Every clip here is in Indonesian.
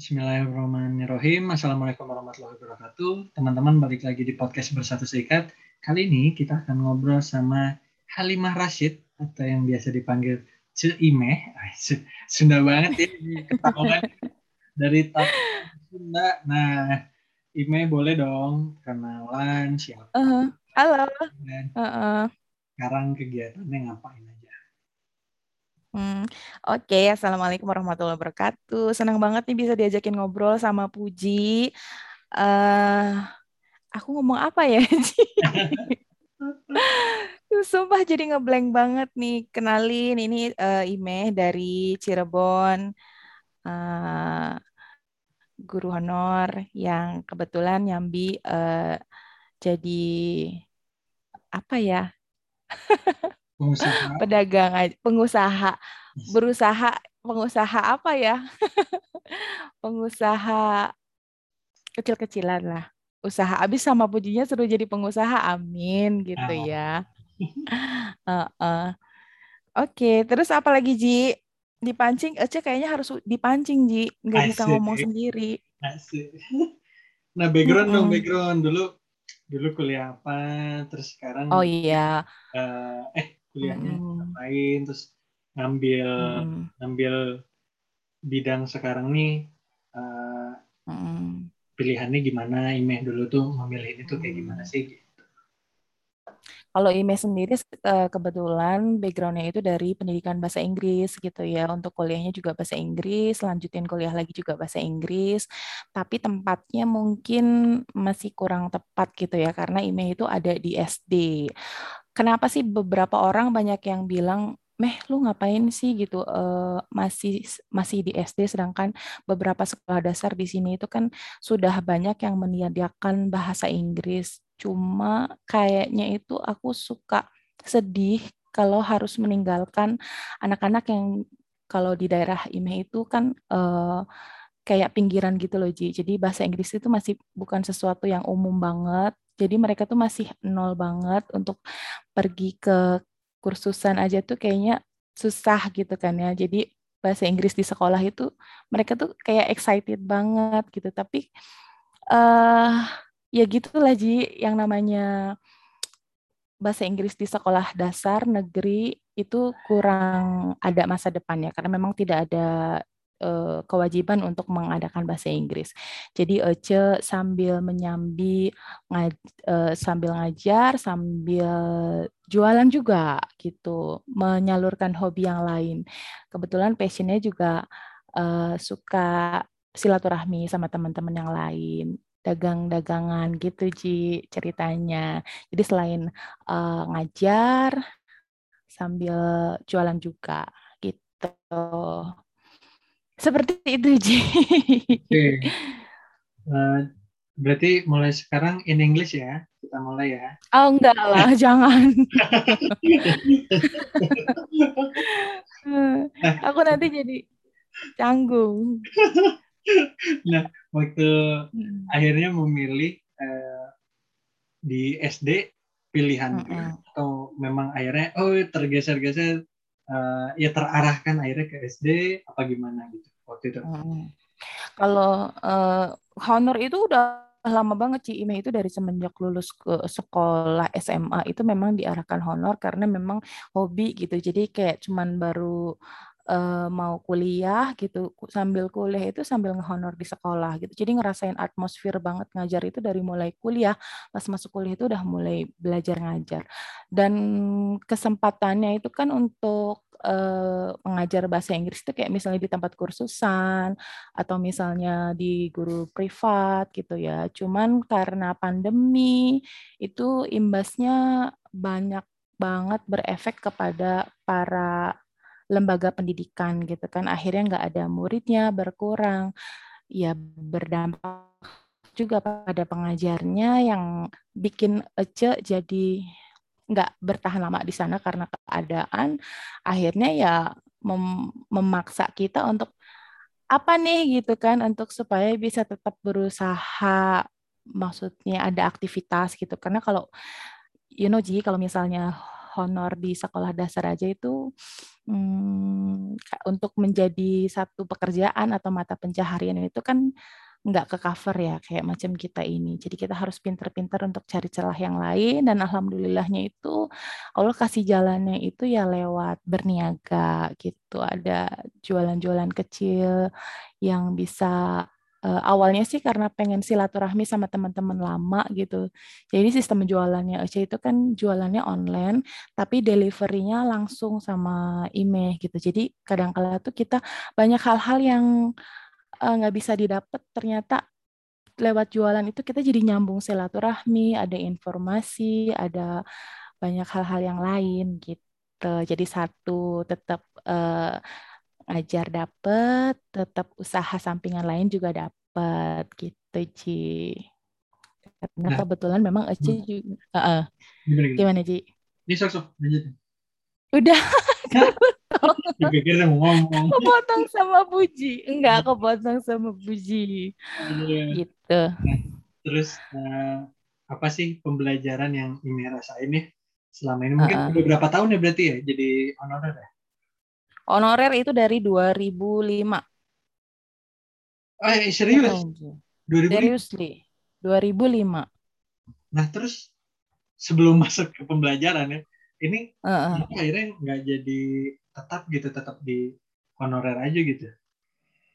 Bismillahirrahmanirrahim. Assalamualaikum warahmatullahi wabarakatuh. Teman-teman balik lagi di podcast Bersatu Seikat. Kali ini kita akan ngobrol sama Halimah Rashid atau yang biasa dipanggil Ce Imeh. Sunda banget ya ketahuan dari Sunda. Nah, Ime boleh dong kenalan siapa? Uh. Halo. Dan uh -uh. sekarang kegiatannya ngapain aja? Hmm, Oke. Assalamualaikum warahmatullahi wabarakatuh. Senang banget nih bisa diajakin ngobrol sama Puji. Uh, aku ngomong apa ya? Sumpah jadi ngeblank banget nih. Kenalin, ini uh, Ime dari Cirebon. Uh, guru honor yang kebetulan nyambi uh, jadi apa ya? pengusaha. Pedagang pengusaha. Berusaha pengusaha apa ya? Pengusaha kecil-kecilan lah. Usaha abis sama pujinya suruh jadi pengusaha amin gitu oh. ya. Uh, uh. oke okay, terus apa lagi Ji? Dipancing Ece kayaknya harus dipancing Ji. Nggak bisa ngomong sendiri. Asik. nah background mm -hmm. dong background. Dulu dulu kuliah apa terus sekarang oh iya. uh, eh kuliahnya hmm. ngapain terus ngambil hmm. ngambil bidang sekarang nih uh, hmm. pilihannya gimana Imeh dulu tuh memilih itu kayak gimana sih gitu. Kalau Imeh sendiri eh, kebetulan backgroundnya itu dari pendidikan bahasa Inggris gitu ya. Untuk kuliahnya juga bahasa Inggris, lanjutin kuliah lagi juga bahasa Inggris. Tapi tempatnya mungkin masih kurang tepat gitu ya karena Imeh itu ada di SD kenapa sih beberapa orang banyak yang bilang meh lu ngapain sih? gitu uh, masih masih di SD sedangkan beberapa sekolah dasar di sini itu kan sudah banyak yang menyediakan bahasa Inggris. Cuma kayaknya itu aku suka sedih kalau harus meninggalkan anak-anak yang kalau di daerah IME itu kan uh, kayak pinggiran gitu loh Ji. Jadi bahasa Inggris itu masih bukan sesuatu yang umum banget jadi mereka tuh masih nol banget untuk pergi ke kursusan aja tuh kayaknya susah gitu kan ya. Jadi bahasa Inggris di sekolah itu mereka tuh kayak excited banget gitu. Tapi uh, ya gitulah Ji yang namanya bahasa Inggris di sekolah dasar negeri itu kurang ada masa depannya karena memang tidak ada uh, kewajiban untuk mengadakan bahasa Inggris. Jadi Ece sambil menyambi ngaj, uh, sambil ngajar, sambil jualan juga gitu, menyalurkan hobi yang lain. Kebetulan passionnya juga uh, suka silaturahmi sama teman-teman yang lain dagang-dagangan gitu Ji ceritanya. Jadi selain uh, ngajar sambil jualan juga gitu. Seperti itu, Ji. Oke. Uh, berarti mulai sekarang in English ya? Kita mulai ya. Oh, enggak lah, jangan. Aku nanti jadi canggung. nah, waktu hmm. akhirnya memilih uh, di SD pilihan mm -hmm. atau memang akhirnya oh tergeser-geser uh, ya terarahkan akhirnya ke SD apa gimana gitu waktu itu? Hmm. Kalau uh, honor itu udah lama banget Ci Ime itu dari semenjak lulus ke sekolah SMA itu memang diarahkan honor karena memang hobi gitu. Jadi kayak cuman baru uh, mau kuliah gitu sambil kuliah itu sambil ngehonor di sekolah gitu jadi ngerasain atmosfer banget ngajar itu dari mulai kuliah pas masuk kuliah itu udah mulai belajar ngajar dan kesempatannya itu kan untuk uh, mengajar bahasa Inggris itu kayak misalnya di tempat kursusan atau misalnya di guru privat gitu ya. Cuman karena pandemi itu imbasnya banyak banget berefek kepada para lembaga pendidikan gitu kan. Akhirnya nggak ada muridnya berkurang. Ya berdampak juga pada pengajarnya yang bikin Ece jadi nggak bertahan lama di sana karena keadaan akhirnya ya mem memaksa kita untuk apa nih? gitu kan untuk supaya bisa tetap berusaha maksudnya ada aktivitas gitu. Karena kalau you know Ji kalau misalnya honor di sekolah dasar aja itu hmm, untuk menjadi satu pekerjaan atau mata pencaharian itu kan nggak ke cover ya kayak macam kita ini. Jadi kita harus pinter-pinter untuk cari celah yang lain dan alhamdulillahnya itu Allah kasih jalannya itu ya lewat berniaga gitu. Ada jualan-jualan kecil yang bisa uh, awalnya sih karena pengen silaturahmi sama teman-teman lama gitu. Jadi sistem jualannya Ece itu kan jualannya online, tapi deliverynya langsung sama email gitu. Jadi kadang-kala tuh kita banyak hal-hal yang nggak uh, bisa didapat ternyata lewat jualan itu kita jadi nyambung silaturahmi, ada informasi, ada banyak hal-hal yang lain gitu. Jadi satu tetap uh, ngajar dapet, tetap usaha sampingan lain juga dapet gitu Ci. Karena nah, kebetulan memang Eci hmm. juga. Uh -uh. Gimana, Ci? Ini sok sok lanjut. Udah. Dipikir mau ngomong. Kepotong sama Puji. Enggak, kepotong sama Puji. Iya. Gitu. Nah, terus uh, apa sih pembelajaran yang ini rasain nih selama ini? Mungkin uh -uh. beberapa tahun ya berarti ya jadi honorer ya? Honorer itu dari 2005. Eh, serius? 2005? Seriously. 2005. Nah, terus sebelum masuk ke pembelajaran ya, ini uh, uh. akhirnya nggak jadi tetap gitu tetap di honorer aja gitu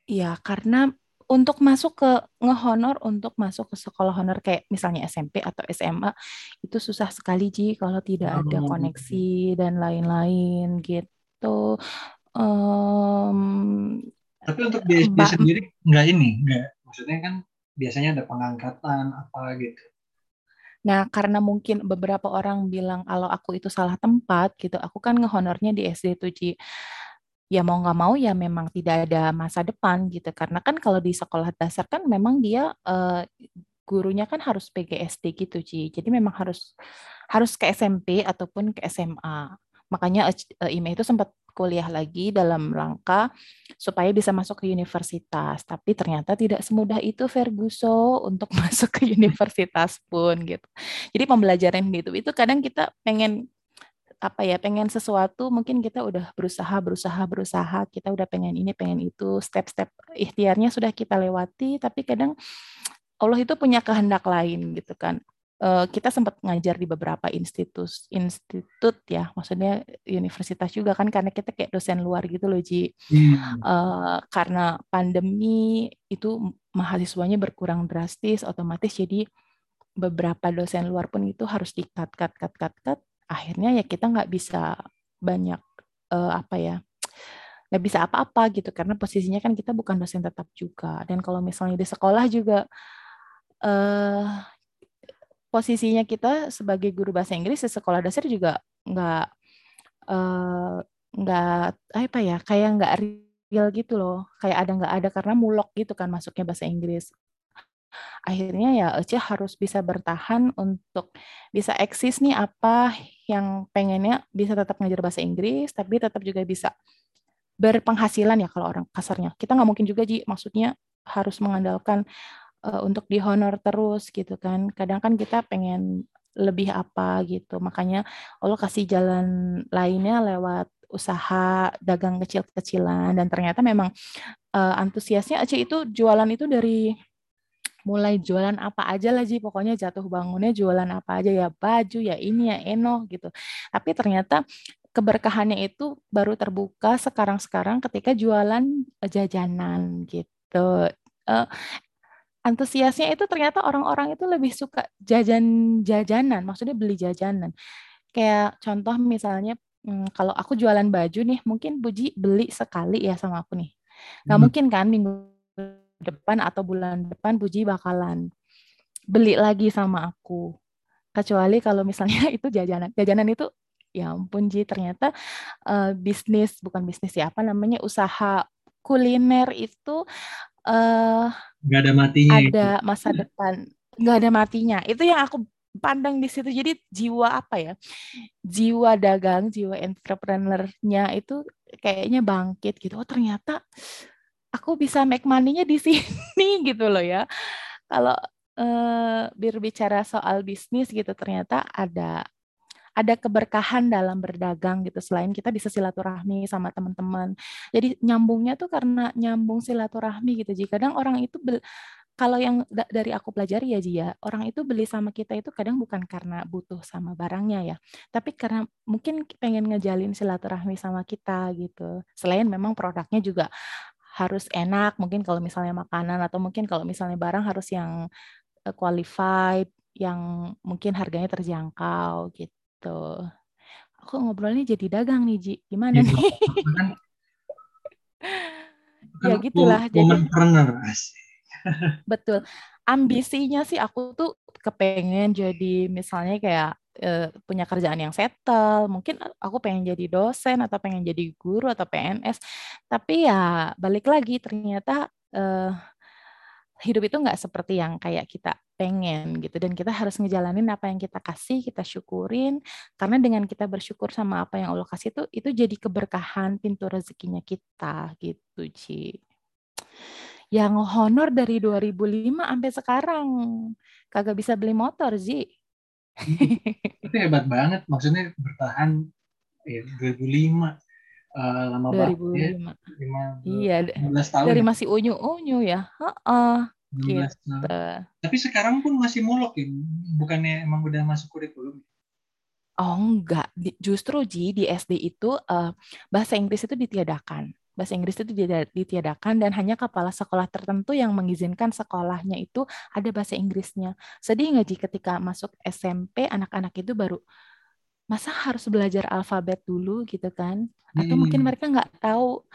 Iya karena untuk masuk ke ngehonor untuk masuk ke sekolah honor kayak misalnya SMP atau SMA itu susah sekali Ji kalau tidak oh, ada koneksi dan lain-lain gitu. Um, Tapi untuk di SD sendiri nggak ini, nggak maksudnya kan biasanya ada pengangkatan apa gitu. Nah, karena mungkin beberapa orang bilang kalau aku itu salah tempat gitu, aku kan ngehonornya di SD Tuji. Ya mau nggak mau ya memang tidak ada masa depan gitu. Karena kan kalau di sekolah dasar kan memang dia uh, gurunya kan harus PGSD gitu, Ci. Jadi memang harus harus ke SMP ataupun ke SMA. Makanya uh, IME itu sempat kuliah lagi dalam rangka supaya bisa masuk ke universitas. Tapi ternyata tidak semudah itu Ferguso untuk masuk ke universitas pun gitu. Jadi pembelajaran gitu itu kadang kita pengen apa ya pengen sesuatu mungkin kita udah berusaha berusaha berusaha kita udah pengen ini pengen itu step-step ikhtiarnya sudah kita lewati tapi kadang Allah itu punya kehendak lain gitu kan uh, kita sempat ngajar di beberapa institut institut ya maksudnya universitas juga kan karena kita kayak dosen luar gitu loh Ji. Hmm. uh, karena pandemi itu mahasiswanya berkurang drastis otomatis jadi beberapa dosen luar pun itu harus di cut cut cut cut. Cut akhirnya ya kita nggak bisa banyak uh, apa ya nggak bisa apa-apa gitu karena posisinya kan kita bukan dosen tetap juga. Dan kalau misalnya di sekolah juga uh, posisinya kita sebagai guru bahasa Inggris di sekolah dasar juga nggak uh, nggak apa ya kayak nggak real gitu loh. Kayak ada nggak ada karena mulok gitu kan masuknya bahasa Inggris. Akhirnya ya Ece harus bisa bertahan untuk bisa eksis nih apa yang pengennya bisa tetap ngajar bahasa Inggris tapi tetap juga bisa berpenghasilan ya kalau orang kasarnya. Kita nggak mungkin juga Ji maksudnya harus mengandalkan uh, untuk dihonor terus gitu kan. Kadang kan kita pengen lebih apa gitu. Makanya Allah kasih jalan lainnya lewat usaha dagang kecil-kecilan. Dan ternyata memang uh, antusiasnya Aceh itu jualan itu dari mulai jualan apa aja lah Ji. Pokoknya jatuh bangunnya jualan apa aja. Ya baju ya ini ya eno gitu. Tapi ternyata keberkahannya itu baru terbuka sekarang-sekarang ketika jualan jajanan gitu. Uh, antusiasnya itu ternyata orang-orang itu lebih suka jajan-jajanan, maksudnya beli jajanan. Kayak contoh misalnya hmm, kalau aku jualan baju nih, mungkin Buji beli sekali ya sama aku nih. Gak hmm. mungkin kan minggu depan atau bulan depan Buji bakalan beli lagi sama aku. Kecuali kalau misalnya itu jajanan. Jajanan itu ya ampun Ji ternyata uh, bisnis bukan bisnis ya apa namanya usaha kuliner itu uh, nggak ada matinya ada itu. masa depan. Nggak ada matinya. Itu yang aku pandang di situ. Jadi jiwa apa ya? Jiwa dagang jiwa entrepreneurnya itu kayaknya bangkit gitu. Oh ternyata aku bisa make money-nya di sini gitu loh ya. Kalau uh, berbicara soal bisnis gitu ternyata ada ada keberkahan dalam berdagang gitu selain kita bisa silaturahmi sama teman-teman. Jadi nyambungnya tuh karena nyambung silaturahmi gitu. Jika kadang orang itu kalau yang dari aku pelajari ya Jia, orang itu beli sama kita itu kadang bukan karena butuh sama barangnya ya, tapi karena mungkin pengen ngejalin silaturahmi sama kita gitu. Selain memang produknya juga harus enak, mungkin kalau misalnya makanan atau mungkin kalau misalnya barang harus yang eh, qualified, yang mungkin harganya terjangkau gitu. Aku ngobrolnya jadi dagang nih Ji, gimana ya, nih? ya gitulah. Jadi, Betul. Ambisinya sih aku tuh kepengen jadi misalnya kayak e, punya kerjaan yang settle, mungkin aku pengen jadi dosen atau pengen jadi guru atau PNS. Tapi ya balik lagi ternyata e, hidup itu nggak seperti yang kayak kita pengen gitu. Dan kita harus ngejalanin apa yang kita kasih kita syukurin. Karena dengan kita bersyukur sama apa yang Allah kasih itu itu jadi keberkahan pintu rezekinya kita gitu Ci. Yang honor dari 2005 sampai sekarang kagak bisa beli motor Zi. itu hebat banget. Maksudnya bertahan ya, 2005 uh, lama 2005. banget ya. iya 15 tahun dari masih unyu-unyu ya uh, gitu. tapi sekarang pun masih muluk ya bukannya emang udah masuk kurikulum Oh enggak, justru Ji di SD itu uh, bahasa Inggris itu ditiadakan bahasa Inggris itu ditiadakan dan hanya kepala sekolah tertentu yang mengizinkan sekolahnya itu ada bahasa Inggrisnya. Sedih nggak Ji ketika masuk SMP anak-anak itu baru masa harus belajar alfabet dulu gitu kan? Atau hmm. mungkin mereka nggak tahu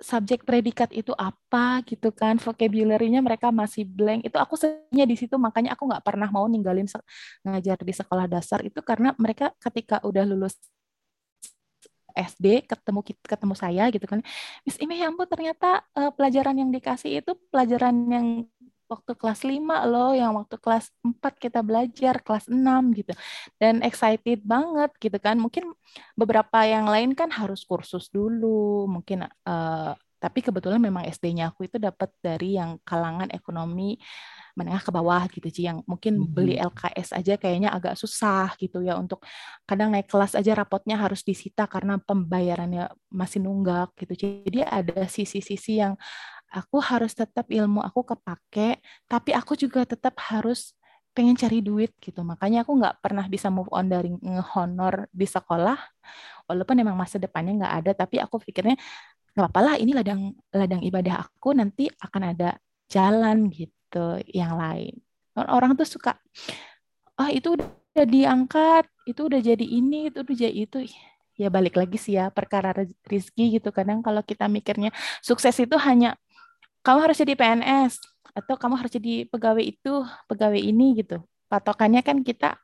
subjek predikat itu apa gitu kan vocabulary-nya mereka masih blank itu aku sebenarnya di situ makanya aku nggak pernah mau ninggalin ngajar di sekolah dasar itu karena mereka ketika udah lulus SD ketemu ketemu saya gitu kan Miss Ime ya ampun ternyata uh, pelajaran yang dikasih itu pelajaran yang waktu kelas 5 loh yang waktu kelas 4 kita belajar kelas 6 gitu. Dan excited banget gitu kan. Mungkin beberapa yang lain kan harus kursus dulu mungkin uh, tapi kebetulan memang SD-nya aku itu dapat dari yang kalangan ekonomi menengah ke bawah gitu sih yang mungkin beli mm-hmm. LKS aja kayaknya agak susah gitu ya untuk kadang naik kelas aja rapotnya harus disita karena pembayarannya masih nunggak gitu jadi ada sisi-sisi yang aku harus tetap ilmu aku kepake tapi aku juga tetap harus pengen cari duit gitu makanya aku nggak pernah bisa move on dari ngehonor di sekolah walaupun memang masa depannya nggak ada tapi aku pikirnya nggak apa-apa lah ini ladang ladang ibadah aku nanti akan ada jalan gitu yang lain. Orang tuh suka, ah oh, itu udah diangkat, itu udah jadi ini, itu udah jadi itu. Ya balik lagi sih ya perkara rezeki gitu. Kadang kalau kita mikirnya sukses itu hanya kamu harus jadi PNS atau kamu harus jadi pegawai itu, pegawai ini gitu. Patokannya kan kita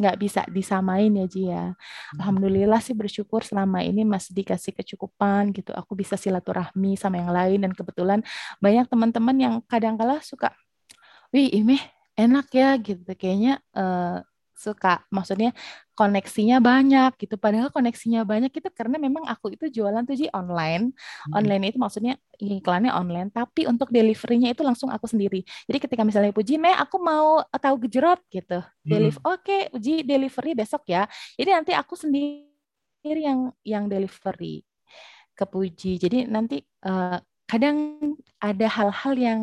nggak bisa disamain ya Ji ya. Hmm. Alhamdulillah sih bersyukur selama ini masih dikasih kecukupan gitu. Aku bisa silaturahmi sama yang lain dan kebetulan banyak teman-teman yang kadang kala suka wih ini enak ya gitu kayaknya uh, suka. Maksudnya koneksinya banyak gitu. Padahal koneksinya banyak itu karena memang aku itu jualan tuh di online. Hmm. online itu maksudnya iklannya online tapi untuk deliverynya itu langsung aku sendiri. Jadi ketika misalnya Puji Meh aku mau tahu gejrot gitu. Hmm. deliver oke okay, Puji delivery besok ya. Jadi nanti aku sendiri yang yang delivery ke Puji. Jadi nanti uh, kadang ada hal-hal yang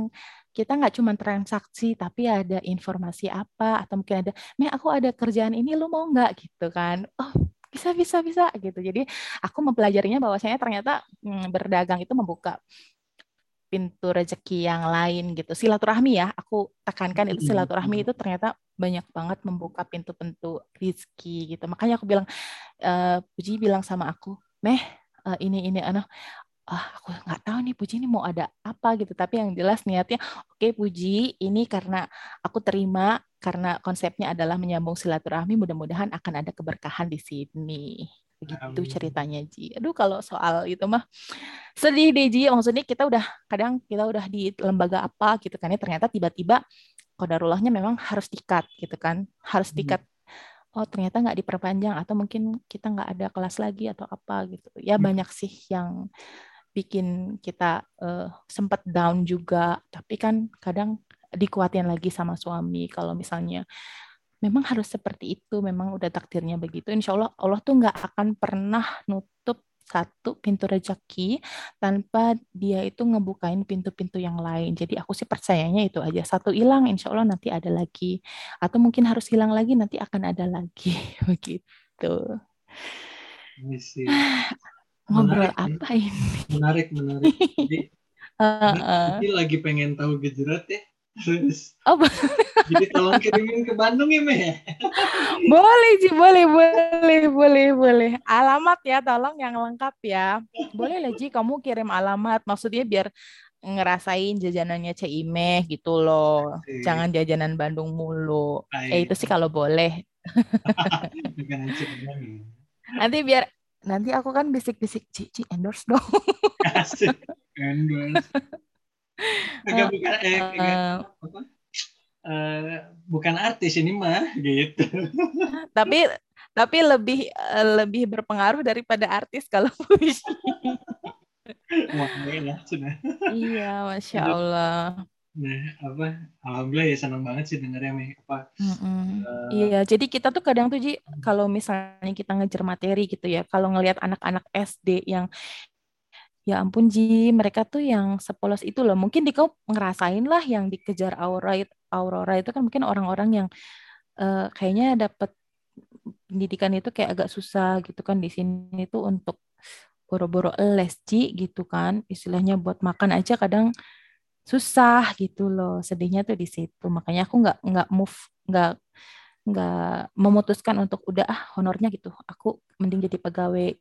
kita nggak cuma transaksi tapi ada informasi apa atau mungkin ada, "Meh aku ada kerjaan ini lu mau nggak?" gitu kan. Oh, bisa bisa bisa gitu. Jadi aku mempelajarinya bahwasanya ternyata hmm, berdagang itu membuka pintu rezeki yang lain gitu. Silaturahmi ya, aku tekankan itu silaturahmi itu ternyata banyak banget membuka pintu-pintu rezeki gitu. Makanya aku bilang, uh, Puji bilang sama aku, Meh, uh, ini ini ano ah aku nggak tahu nih Puji ini mau ada apa gitu tapi yang jelas niatnya oke okay, Puji ini karena aku terima karena konsepnya adalah menyambung silaturahmi mudah-mudahan akan ada keberkahan di sini begitu ceritanya Ji. Aduh kalau soal itu mah sedih deh Ji. Maksudnya kita udah kadang kita udah di lembaga apa gitu kan ya ternyata tiba-tiba kodarullahnya memang harus dikat gitu kan. Harus hmm. dikat oh ternyata nggak diperpanjang atau mungkin kita nggak ada kelas lagi atau apa gitu. Ya hmm. banyak sih yang bikin kita uh, sempat down juga tapi kan kadang dikuatin lagi sama suami kalau misalnya memang harus seperti itu, memang udah takdirnya begitu. Insya Allah Allah tuh nggak akan pernah nutup satu pintu rezeki tanpa dia itu ngebukain pintu-pintu yang lain. Jadi aku sih percayanya itu aja. Satu hilang, insya Allah nanti ada lagi. Atau mungkin harus hilang lagi, nanti akan ada lagi. Begitu. Ngobrol menarik, apa ini? Menarik, menarik. Jadi, uh, uh. lagi pengen tahu gejrot ya. Terus. Oh, jadi tolong kirimin ke Bandung ya, Meh. boleh, Ji. Boleh, boleh, boleh, boleh. Alamat ya, tolong yang lengkap ya. Boleh lah, Ji. Kamu kirim alamat. Maksudnya biar ngerasain jajanannya Cimeh gitu loh. Asik. Jangan jajanan Bandung mulu. Ayo. Eh, itu sih kalau boleh. nanti biar nanti aku kan bisik-bisik Cici endorse dong. Asik. Endorse. Enggak, bukan, eh, uh, apa? Uh, bukan artis ini mah gitu. tapi tapi lebih uh, lebih berpengaruh daripada artis kalau puisi. Wah, iya, masya Allah. Nah, apa? Alhamdulillah ya senang banget sih dengarnya Mi. Apa? Mm -mm. Uh, iya, jadi kita tuh kadang tuh Ji, kalau misalnya kita ngejar materi gitu ya, kalau ngelihat anak-anak SD yang ya ampun Ji, mereka tuh yang sepolos itu loh. Mungkin di kau ngerasain lah yang dikejar Aurora, Aurora itu kan mungkin orang-orang yang uh, kayaknya dapat pendidikan itu kayak agak susah gitu kan di sini tuh untuk boro-boro les Ji gitu kan. Istilahnya buat makan aja kadang susah gitu loh. Sedihnya tuh di situ. Makanya aku nggak nggak move nggak nggak memutuskan untuk udah ah honornya gitu. Aku mending jadi pegawai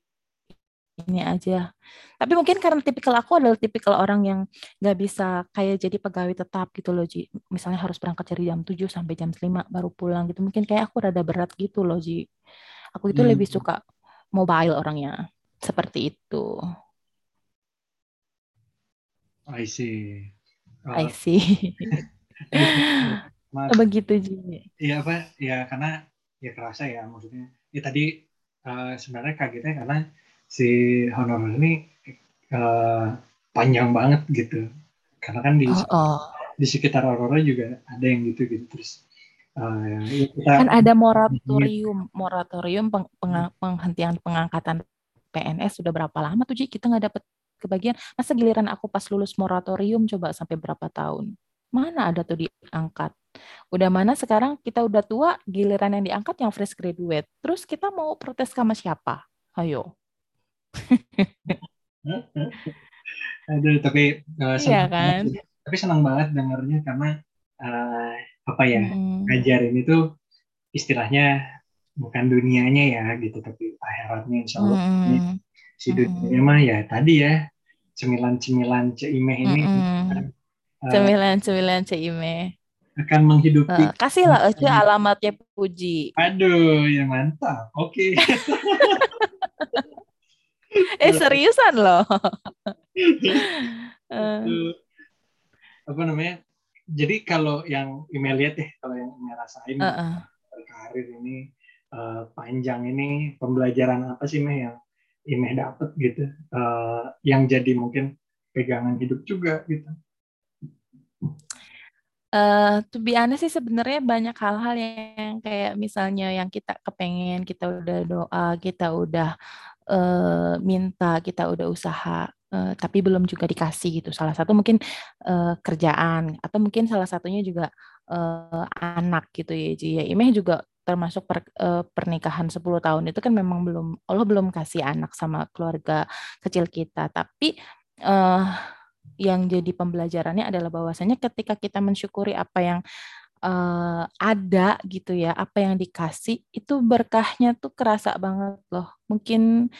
ini aja. Tapi mungkin karena tipikal aku adalah tipikal orang yang nggak bisa kayak jadi pegawai tetap gitu loh, Ji. Misalnya harus berangkat dari jam 7 sampai jam 5 baru pulang gitu. Mungkin kayak aku rada berat gitu loh, Ji. Aku itu hmm. lebih suka mobile orangnya. Seperti itu. I see. Uh, I see. Begitu, Ji. Iya, apa? Ya, karena ya kerasa ya maksudnya. Ya tadi uh, sebenarnya kagetnya karena si honor ini uh, panjang banget gitu karena kan di oh, oh. di sekitar Aurora juga ada yang gitu gitu terus uh, ya kita, kan ada moratorium moratorium peng, peng, penghentian pengangkatan PNS sudah berapa lama tuh Ji kita nggak dapat kebagian masa giliran aku pas lulus moratorium coba sampai berapa tahun? Mana ada tuh diangkat? Udah mana sekarang kita udah tua giliran yang diangkat yang fresh graduate. Terus kita mau protes sama siapa? Ayo. Aduh, tapi uh, iya kan? Banget, tapi senang banget dengarnya karena uh, apa ya mm. ngajarin itu istilahnya bukan dunianya ya gitu tapi akhiratnya insya Allah mm. si dunia mm. mah ya tadi ya cemilan-cemilan ceimeh ini mm. uh, cemilan-cemilan ceimeh akan menghidupi uh, kasihlah aja alamatnya puji aduh ya mantap oke okay. eh seriusan loh. apa namanya? Jadi kalau yang email lihat ya, kalau yang email rasain uh -uh. karir ini uh, panjang ini pembelajaran apa sih meh yang Imeh dapat gitu, uh, yang jadi mungkin pegangan hidup juga gitu. Uh, to be honest sih sebenarnya banyak hal-hal yang kayak misalnya yang kita kepengen, kita udah doa, kita udah uh, minta, kita udah usaha, uh, tapi belum juga dikasih gitu. Salah satu mungkin uh, kerjaan, atau mungkin salah satunya juga uh, anak gitu ya. Ji. Ya, Imeh juga termasuk per, uh, pernikahan 10 tahun itu kan memang belum Allah belum kasih anak sama keluarga kecil kita, tapi uh, yang jadi pembelajarannya adalah bahwasanya ketika kita mensyukuri apa yang uh, ada gitu ya, apa yang dikasih itu berkahnya tuh kerasa banget loh. Mungkin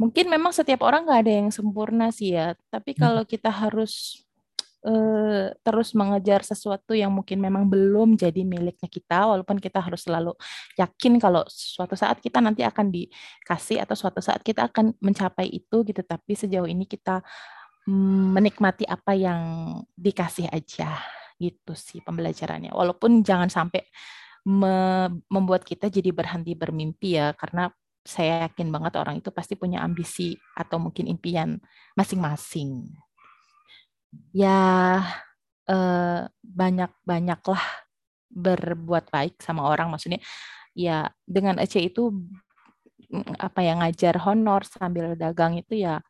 mungkin memang setiap orang nggak ada yang sempurna sih ya, tapi hmm. kalau kita harus uh, terus mengejar sesuatu yang mungkin memang belum jadi miliknya kita, walaupun kita harus selalu yakin kalau suatu saat kita nanti akan dikasih atau suatu saat kita akan mencapai itu gitu, tapi sejauh ini kita mm, menikmati apa yang dikasih aja gitu sih pembelajarannya. Walaupun jangan sampai me membuat kita jadi berhenti bermimpi ya, karena saya yakin banget orang itu pasti punya ambisi atau mungkin impian masing-masing. Ya eh, banyak-banyaklah berbuat baik sama orang. Maksudnya ya dengan Ece itu mm, apa ya ngajar honor sambil dagang itu ya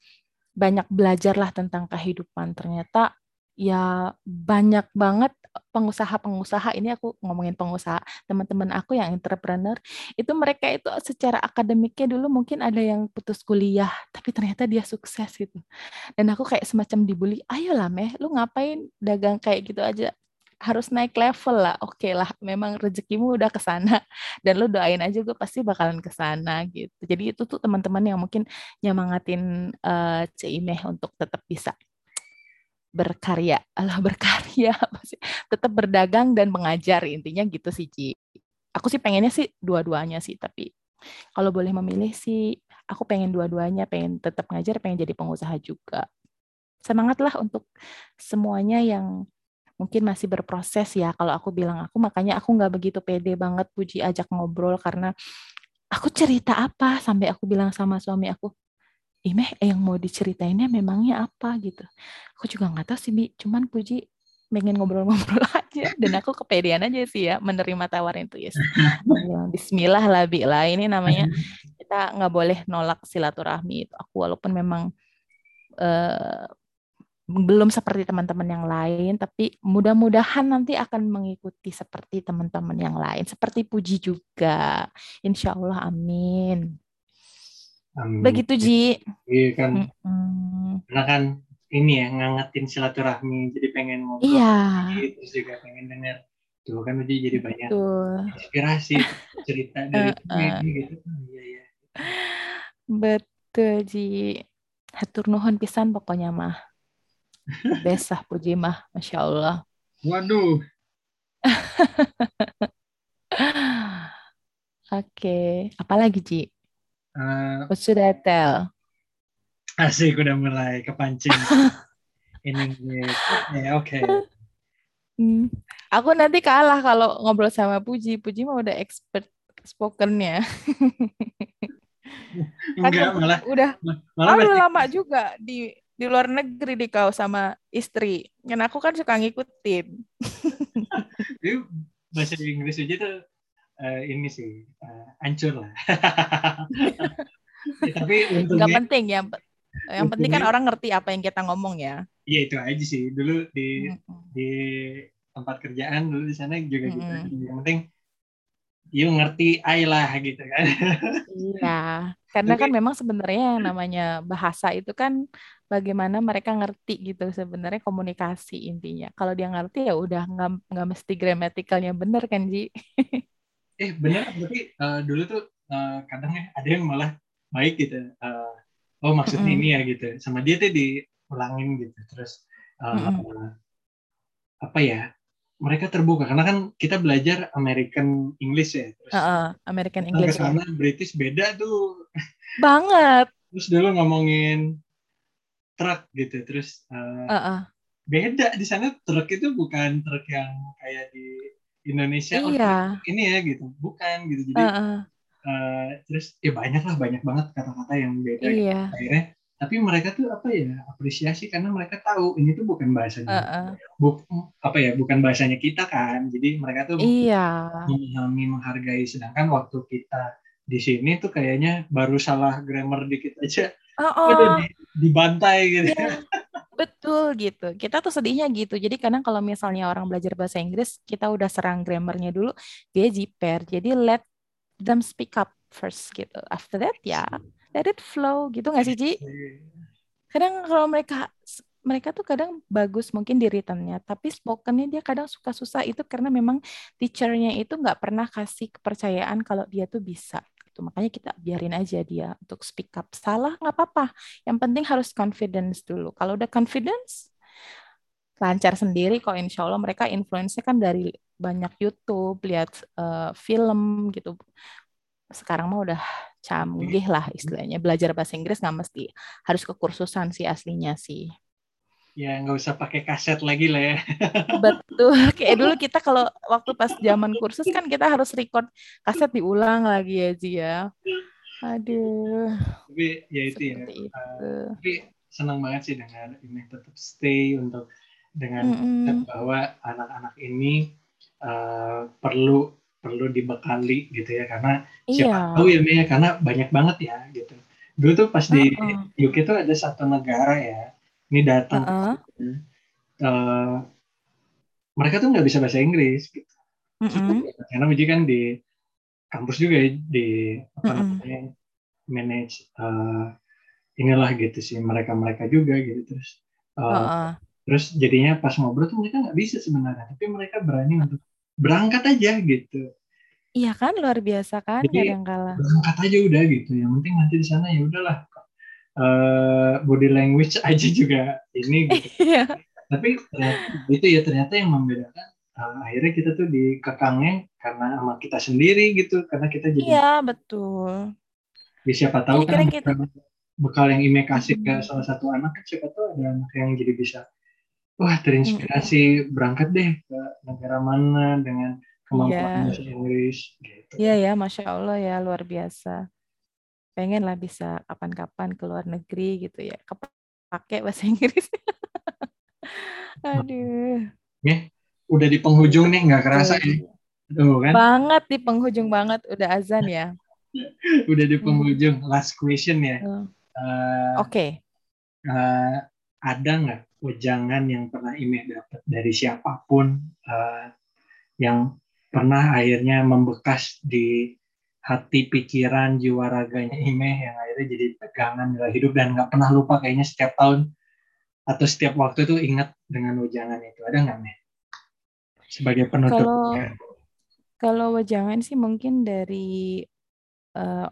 banyak belajarlah tentang kehidupan. Ternyata ya banyak banget pengusaha-pengusaha ini aku ngomongin pengusaha teman-teman aku yang entrepreneur itu mereka itu secara akademiknya dulu mungkin ada yang putus kuliah tapi ternyata dia sukses gitu. Dan aku kayak semacam dibully ayolah meh lu ngapain dagang kayak gitu aja? Harus naik level lah. Oke okay lah memang rezekimu udah ke sana dan lu doain aja gue pasti bakalan ke sana gitu. Jadi itu tuh teman-teman yang mungkin nyemangatin uh, Cimeh untuk tetap bisa berkarya, Allah berkarya, tetap berdagang dan mengajar intinya gitu sih Ci. Aku sih pengennya sih dua-duanya sih, tapi kalau boleh memilih sih aku pengen dua-duanya, pengen tetap ngajar, pengen jadi pengusaha juga. Semangatlah untuk semuanya yang mungkin masih berproses ya. Kalau aku bilang aku, makanya aku nggak begitu pede banget Puji ajak ngobrol karena aku cerita apa sampai aku bilang sama suami aku, Imeh yang mau diceritainnya memangnya apa gitu. Aku juga nggak tahu sih, Bi. Cuman Puji pengen ngobrol-ngobrol aja dan aku kepedean aja sih ya menerima tawaran itu ya. Bismillah lah Bi lah ini namanya kita nggak boleh nolak silaturahmi itu. Aku walaupun memang uh, belum seperti teman-teman yang lain, tapi mudah-mudahan nanti akan mengikuti seperti teman-teman yang lain, seperti Puji juga. Insya Allah, amin. Amin. Begitu Ji. Iya kan. Mm-hmm. Karena kan ini ya ngangetin silaturahmi jadi pengen ngobrol iya. terus juga pengen dengar tuh kan jadi jadi banyak Betul. inspirasi cerita dari uh, gitu iya ya betul Ji hatur nuhun pisan pokoknya mah besah puji mah masya Allah waduh Oke, okay. apalagi Ji? Uh, What should I tell? Asik udah mulai kepancing. Ini oke oke. Hmm. Aku nanti kalah kalau ngobrol sama Puji. Puji mah udah expert spokennya. Enggak, malah udah malah udah lama juga di di luar negeri di kau sama istri. Dan aku kan suka ngikutin. bahasa Inggris aja tuh uh, ini sih uh, hancur lah. ya, tapi untungnya nggak penting ya. Yang penting kan orang ngerti apa yang kita ngomong ya. Iya itu aja sih. Dulu di hmm. di tempat kerjaan dulu di sana juga hmm. gitu. Yang penting you ngerti I lah gitu kan. Iya. Karena Tapi, kan memang sebenarnya yang namanya bahasa itu kan bagaimana mereka ngerti gitu sebenarnya komunikasi intinya. Kalau dia ngerti ya udah nggak nggak mesti gramatikalnya bener kan Ji. eh bener berarti uh, dulu tuh uh, kadang ya ada yang malah baik gitu uh, oh maksudnya mm -hmm. ini ya gitu sama dia tuh diulangin gitu terus uh, mm -hmm. apa ya mereka terbuka karena kan kita belajar American English ya terus uh, uh, American English ke sana ya. British beda tuh banget terus dulu ngomongin truk gitu terus uh, uh, uh. beda di sana truk itu bukan truk yang kayak di Indonesia oh, iya. oh, ini ya gitu bukan gitu jadi uh -uh. Uh, terus ya banyak lah banyak banget kata-kata yang beda gitu. iya. gitu. akhirnya tapi mereka tuh apa ya apresiasi karena mereka tahu ini tuh bukan bahasanya uh -uh. Buk, apa ya bukan bahasanya kita kan jadi mereka tuh iya. memahami menghargai sedangkan waktu kita di sini tuh kayaknya baru salah grammar dikit aja uh -uh. udah di, dibantai gitu yeah. Betul gitu. Kita tuh sedihnya gitu. Jadi kadang kalau misalnya orang belajar bahasa Inggris, kita udah serang grammarnya dulu, dia jiper. Jadi let them speak up first gitu. After that ya let it flow gitu nggak sih Ji? Kadang kalau mereka mereka tuh kadang bagus mungkin di written-nya, tapi spoken-nya dia kadang suka susah itu karena memang teacher-nya itu nggak pernah kasih kepercayaan kalau dia tuh bisa gitu. Makanya kita biarin aja dia untuk speak up. Salah nggak apa-apa. Yang penting harus confidence dulu. Kalau udah confidence, lancar sendiri kok insya Allah mereka influence-nya kan dari banyak YouTube, lihat uh, film gitu. Sekarang mah udah canggih lah istilahnya. Belajar bahasa Inggris nggak mesti harus kekursusan sih aslinya sih ya nggak usah pakai kaset lagi lah ya. Betul. Kayak dulu kita kalau waktu pas zaman kursus kan kita harus record kaset diulang lagi ya Ji ya. Aduh. Tapi ya itu ya. Itu. Uh, tapi senang banget sih dengan ini tetap stay untuk dengan mm -hmm. bahwa anak-anak ini uh, perlu perlu dibekali gitu ya karena siapa Iya. tahu ya Mia karena banyak banget ya gitu. Dulu tuh pas di Uh-uh. UK tuh ada satu negara ya, ini datang Uh-uh. uh, mereka tuh nggak bisa bahasa Inggris gitu. Mm-mm. Karena Uji kan di kampus juga ya, di apa namanya manage uh, inilah gitu sih mereka-mereka juga gitu terus uh, Uh-uh. terus jadinya pas ngobrol tuh mereka nggak bisa sebenarnya tapi mereka berani untuk berangkat aja gitu Iya kan luar biasa kan Jadi- kadang-kala. berangkat aja udah gitu yang penting nanti di sana ya udahlah uh, body language aja juga ini gitu Iya. tapi ternyata itu ya ternyata yang membedakan uh, akhirnya kita tuh dikekangnya karena sama kita sendiri gitu karena kita jadi Iya betul. ya siapa tahu Jadi kan kita- bekal, bekal yang Ime kasih ke Mm-mm. salah satu anak kan siapa tahu ada anak yang jadi bisa wah terinspirasi berangkat deh ke negara mana dengan kemampuan Iya. bahasa Inggris gitu. Iya ya, masya Allah ya luar biasa. Pengen lah bisa kapan-kapan ke luar negeri gitu ya. Kepake bahasa Inggris. Aduh. Udah di penghujung nih nggak kerasa ya. Tuh. Kan Banget di penghujung banget udah azan ya. udah di penghujung last question ya. Hmm. Eh, Oke. eh, ada nggak wejangan yang pernah Ime dapat dari siapa pun eh, yang pernah akhirnya membekas di hati pikiran jiwa raganya Ime yang akhirnya jadi pegangan dalam hidup dan nggak pernah lupa kayaknya setiap tahun atau setiap waktu tuh ingat dengan wejangan itu ada nggak nih sebagai penutup Kalau- ya. Kalau wejangan sih mungkin dari eh,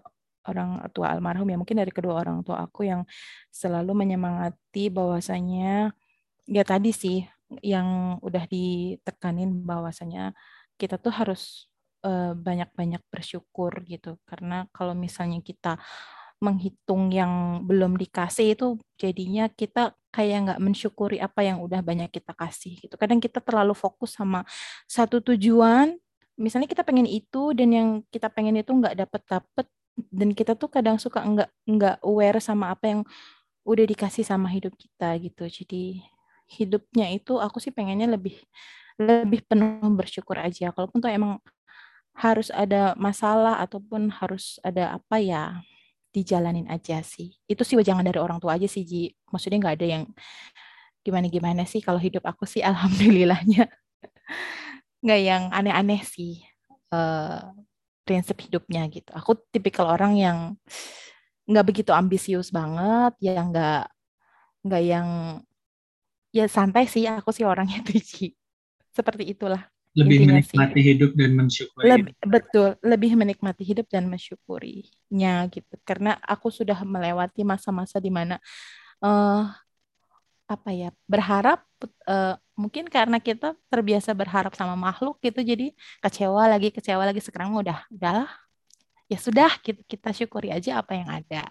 orang tua almarhum ya, mungkin dari kedua orang tua aku yang selalu menyemangati bahwasanya ya tadi sih yang udah ditekanin bahwasanya kita tuh harus banyak-banyak bersyukur gitu. Karena kalau misalnya kita menghitung yang belum dikasih itu jadinya kita kayak nggak mensyukuri apa yang udah banyak kita kasih gitu. Kadang kita terlalu fokus sama satu tujuan misalnya kita pengen itu dan yang kita pengen itu nggak dapet dapet dan kita tuh kadang suka nggak nggak aware sama apa yang udah dikasih sama hidup kita gitu jadi hidupnya itu aku sih pengennya lebih lebih penuh bersyukur aja kalaupun tuh emang harus ada masalah ataupun harus ada apa ya dijalanin aja sih itu sih jangan dari orang tua aja sih Ji maksudnya nggak ada yang gimana gimana sih kalau hidup aku sih alhamdulillahnya nggak yang aneh-aneh sih eh, prinsip hidupnya gitu. Aku tipikal orang yang nggak begitu ambisius banget, ya nggak nggak yang ya santai sih. Aku sih orangnya tuh Ji. Seperti itulah. Lebih intinya sih. menikmati hidup dan mensyukuri Lebih, betul, lebih menikmati hidup dan mensyukurinya gitu. Karena aku sudah melewati masa-masa di mana eh apa ya berharap eh, mungkin karena kita terbiasa berharap sama makhluk gitu jadi kecewa lagi kecewa lagi sekarang udah udahlah ya sudah kita, kita syukuri aja apa yang ada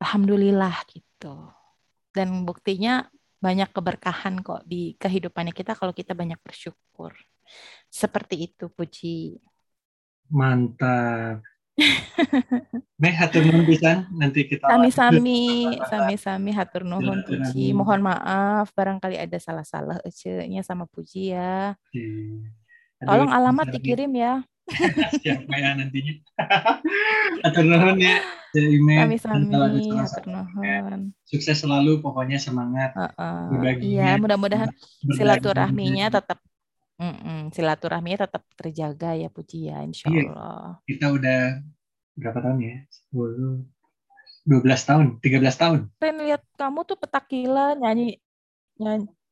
alhamdulillah gitu dan buktinya banyak keberkahan kok di kehidupannya kita kalau kita banyak bersyukur seperti itu puji mantap Meh hatur nuhun pisan nanti kita Sami-sami, sami-sami hatur nuhun. Puji. Mohon maaf barangkali ada salah-salah ecenya sama Puji ya. Tolong alamat dikirim ya. Siapa ya nantinya hatur nuhun ya Ime hatur salah-salah, nuhun. sukses selalu pokoknya semangat Heeh. Berbaginya, Iya, mudah-mudahan silaturahminya tetap Mm-mm, silaturahminya tetap terjaga ya Puji ya, insya Iya. Allah. kita udah berapa tahun ya 10 12 tahun 13 tahun Ren lihat kamu tuh petakila nyanyi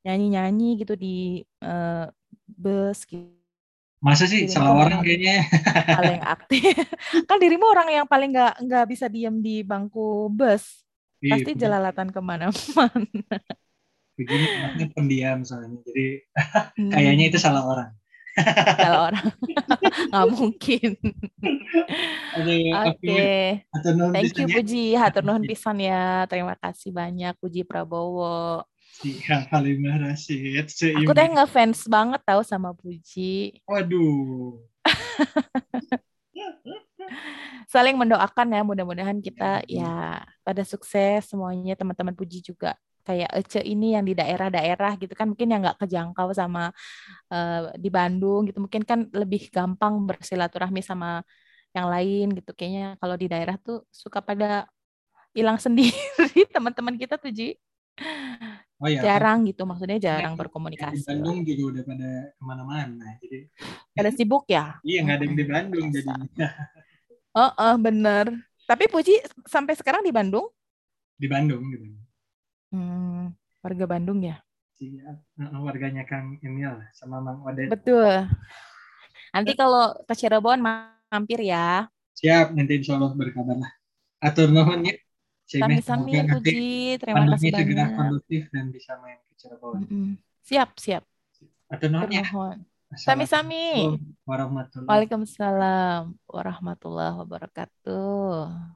nyanyi nyanyi gitu di eh, bus gitu. Masa sih salah orang kayaknya paling aktif. kan dirimu orang yang paling nggak nggak bisa diem di bangku bus. Iya, Pasti jelalatan ke mana-mana. begini anaknya pendiam soalnya jadi kayaknya itu salah orang salah orang. nggak mungkin. Oke. Nuhun Thank you ya. Puji. Hatur nuhun pisan ya. Terima kasih banyak Puji Prabowo. Siap Halimah Rashid Aku teh ngefans banget tahu sama Puji. waduh. Saling mendoakan ya. Mudah-mudahan kita ya pada sukses semuanya. Teman-teman Puji juga kayak Ece ini yang di daerah-daerah gitu kan mungkin yang nggak kejangkau sama uh, di Bandung gitu. Mungkin kan lebih gampang bersilaturahmi sama yang lain gitu. Kayaknya kalau di daerah tuh suka pada hilang sendiri. Teman-teman kita tuh Ji oh, iya, jarang kan. gitu maksudnya jarang berkomunikasi di Bandung juga udah pada ke mana-mana jadi pada sibuk ya iya nggak ada yang di Bandung jadi oh, oh bener tapi Puji sampai sekarang di Bandung di Bandung di Bandung Hmm, warga Bandung ya? Iya, warganya Kang Emil sama Mang Odet. Betul. Nanti kalau ke Cirebon mampir ya. Siap, nanti insya Allah berkabar lah. Atur nuhun ya. Sami-sami Puji, terima kasih banyak. segera kondusif dan bisa main ke Cirebon. Mm -hmm. Siap, siap. Ya. Sami-sami. Waalaikumsalam warahmatullahi wabarakatuh.